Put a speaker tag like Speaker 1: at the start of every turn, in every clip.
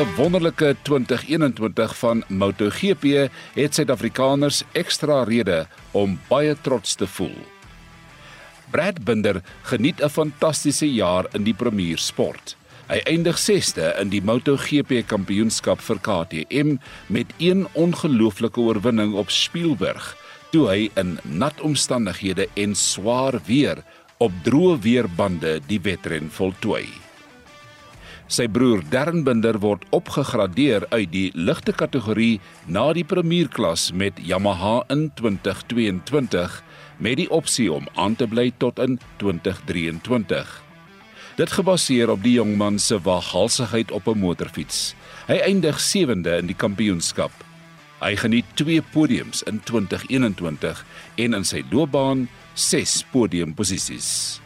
Speaker 1: 'n wonderlike 2021 van MotoGP het Suid-Afrikaners ekstra rede om baie trots te voel. Brad Binder geniet 'n fantastiese jaar in die premier sport. Hy eindig 6ste in die MotoGP kampioenskap vir KTM met een ongelooflike oorwinning op Spielberg toe hy in nat omstandighede en swaar weer op droë weerbande die wedren voltooi. Sy broer Darren Binder word opgegradeer uit die ligte kategorie na die premierklas met Yamaha in 2022 met die opsie om aan te bly tot in 2023. Dit gebaseer op die jongman se waghalsigheid op 'n motorfiets. Hy eindig 7de in die kampioenskap. Hy geniet 2 podiums in 2021 en in sy loopbaan 6 podiumposisies.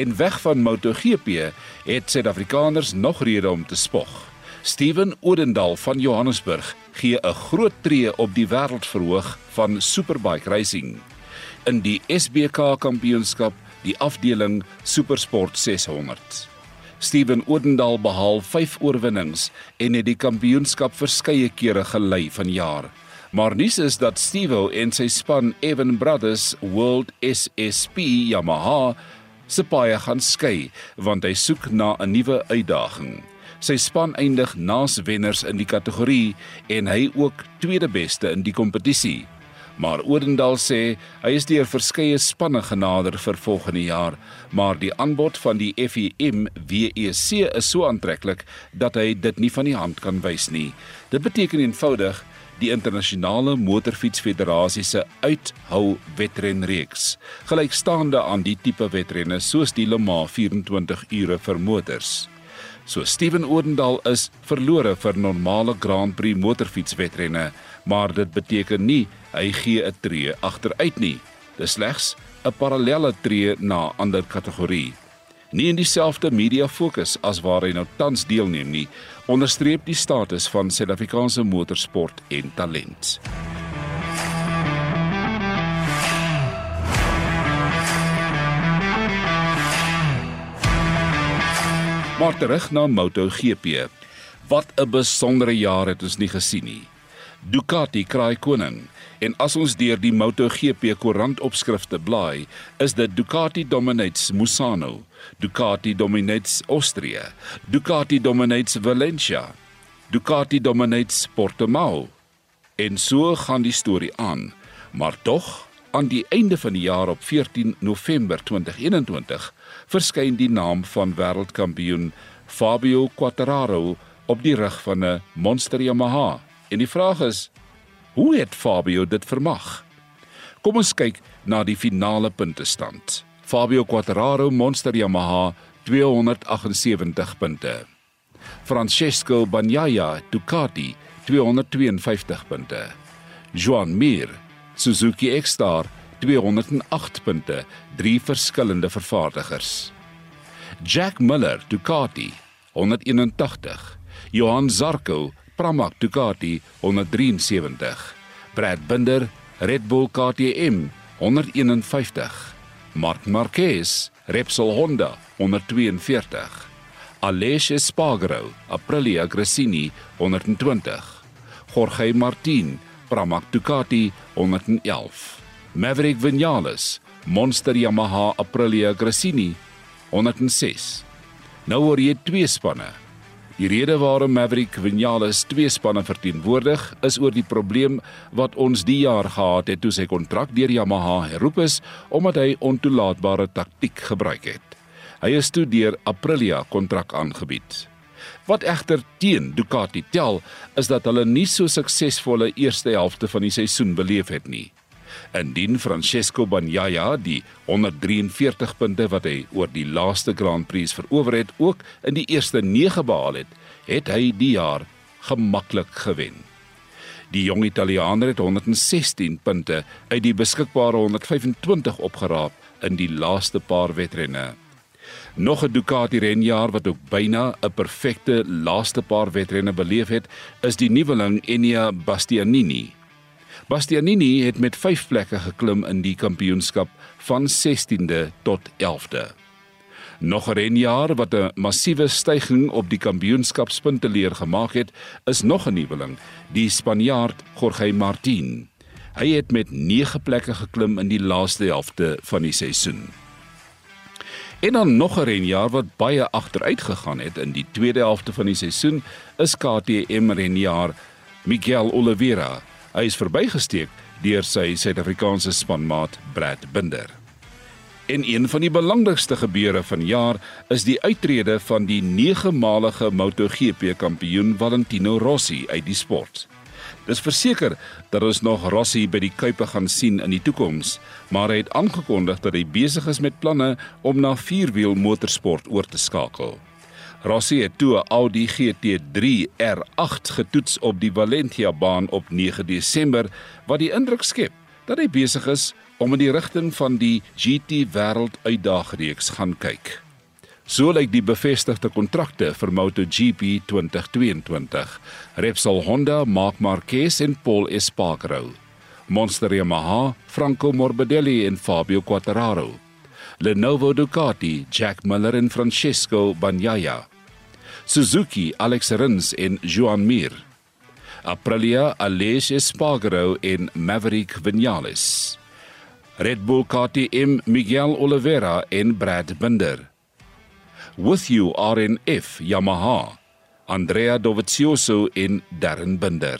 Speaker 1: En weg van MotoGP het Suid-Afrikaners nog rede om te spog. Steven Odendal van Johannesburg gee 'n groot tree op die wêreldverhoog van superbike racing. In die SBK Kampioenskap, die afdeling Supersport 600. Steven Odendal behaal 5 oorwinnings en het die kampioenskap verskeie kere gelei vanjaar. Maar nuus is dat Stevo en sy span Evan Brothers World SSP Yamaha se paai gaan skei want hy soek na 'n nuwe uitdaging. Sy span eindig naas wenners in die kategorie en hy ook tweede beste in die kompetisie. Maar Odendal sê hy is deur verskeie spanne genader vir volgende jaar, maar die aanbod van die FIM WEC is so aantreklik dat hy dit nie van die hand kan wys nie. Dit beteken eenvoudig die internasionale motorfietsfederasie se uithou wedrenreeks gelykstaande aan die tipe wedrenne soos die Le Mans 24 ure vir motors. So Steven Odendal is verlore vir normale Grand Prix motorfietswedrenne, maar dit beteken nie hy gee 'n tree agteruit nie. Dis slegs 'n parallelle tree na ander kategorie nie in dieselfde media fokus as waar hy nou tans deelneem nie, onderstreep die status van Suid-Afrikaanse motorsport en talent. Maar terug na MotoGP. Wat 'n besondere jaar het ons nie gesien nie. Ducati kraai koning En as ons deur die MotoGP koerant opskrifte blaai, is dit Ducati dominates Musano, Ducati dominates Austria, Ducati dominates Valencia, Ducati dominates Portimao. En so gaan die storie aan. Maar tog, aan die einde van die jaar op 14 November 2021, verskyn die naam van wêreldkampioen Fabio Quartararo op die rug van 'n Monster Yamaha. En die vraag is, Hoe het Fabio dit vermag? Kom ons kyk na die finale puntestand. Fabio Quartararo Monster Yamaha 278 punte. Francesco Bagnaia Ducati 252 punte. Joan Mir Suzuki X-Star 208 punte, drie verskillende vervaardigers. Jack Miller Ducati 181. Johan Zarco Pramac Ducati 173, Brad Binder Red Bull KTM 151, Marc Marquez Repsol Honda 142, Aleix Espargaro Aprilia Gresini 120, Jorge Martin Pramac Ducati 111, Maverick Vinales Monster Yamaha Aprilia Gresini 106. Nou word jy twee spanne Die rede waarom Maverick Vinales twee spanne verteenwoordig, is oor die probleem wat ons die jaar gehad het toe sy kontrak deur Yamaha herroep is omdat hy ontoelaatbare taktik gebruik het. Hy is toe deur Aprilia kontrak aangebied. Wat egter teen Ducati tel, is dat hulle nie so suksesvolle eerste helfte van die seisoen beleef het nie. Indien Francesco Bagnaia die 143 punte wat hy oor die laaste Grand Prix verower het, ook in die eerste 9 behaal het, het hy die jaar gemaklik gewen. Die jong Italiaaner het 116 punte uit die beskikbare 125 opgeraap in die laaste paar wedrenne. Nog 'n Ducati renjaer wat ook byna 'n perfekte laaste paar wedrenne beleef het, is die nuweling Enea Bastianini Bastianini het met 5 plekke geklim in die kampioenskap van 16de tot 11de. Nog 'n renjaer wat 'n massiewe stygings op die kampioenskapspunte leer gemaak het, is nog 'n nuweling, die Spanjaard Jorge Martin. Hy het met 9 plekke geklim in die laaste helfte van die seisoen. En dan nog 'n renjaer wat baie agteruit gegaan het in die tweede helfte van die seisoen, is KTM renjaer Miguel Oliveira. Hy is verbygesteek deur sy Suid-Afrikaanse spanmaat Brad Binder. En een van die belangrikste gebeure van jaar is die uittrede van die 9-malige MotoGP kampioen Valentino Rossi uit die sport. Dis verseker dat ons nog Rossi by die Kuipe gaan sien in die toekoms, maar hy het aangekondig dat hy besig is met planne om na vierwiel motorsport oor te skakel. Rossi het toe 'n Audi GT3 R8 getoets op die Valencia baan op 9 Desember wat die indruk skep dat hy besig is om in die rigting van die GT Wêreld Uitdagreeks gaan kyk. So lyk die bevestigde kontrakte vir MotoGP 2022. Repsol Honda, Marc Marquez en Paul Espargaro. Monster Yamaha, Franco Morbidelli en Fabio Quartararo. Lenovo Ducati, Jack Miller en Francesco Bagnaia. Suzuki, Alex Rins en Joan Mir. Aprilia Aleix Espargaro en Maverick Vinales. Red Bull KTM Miguel Oliveira en Brad Binder. With you RNF Yamaha. Andrea Dovizioso en Darren Binder.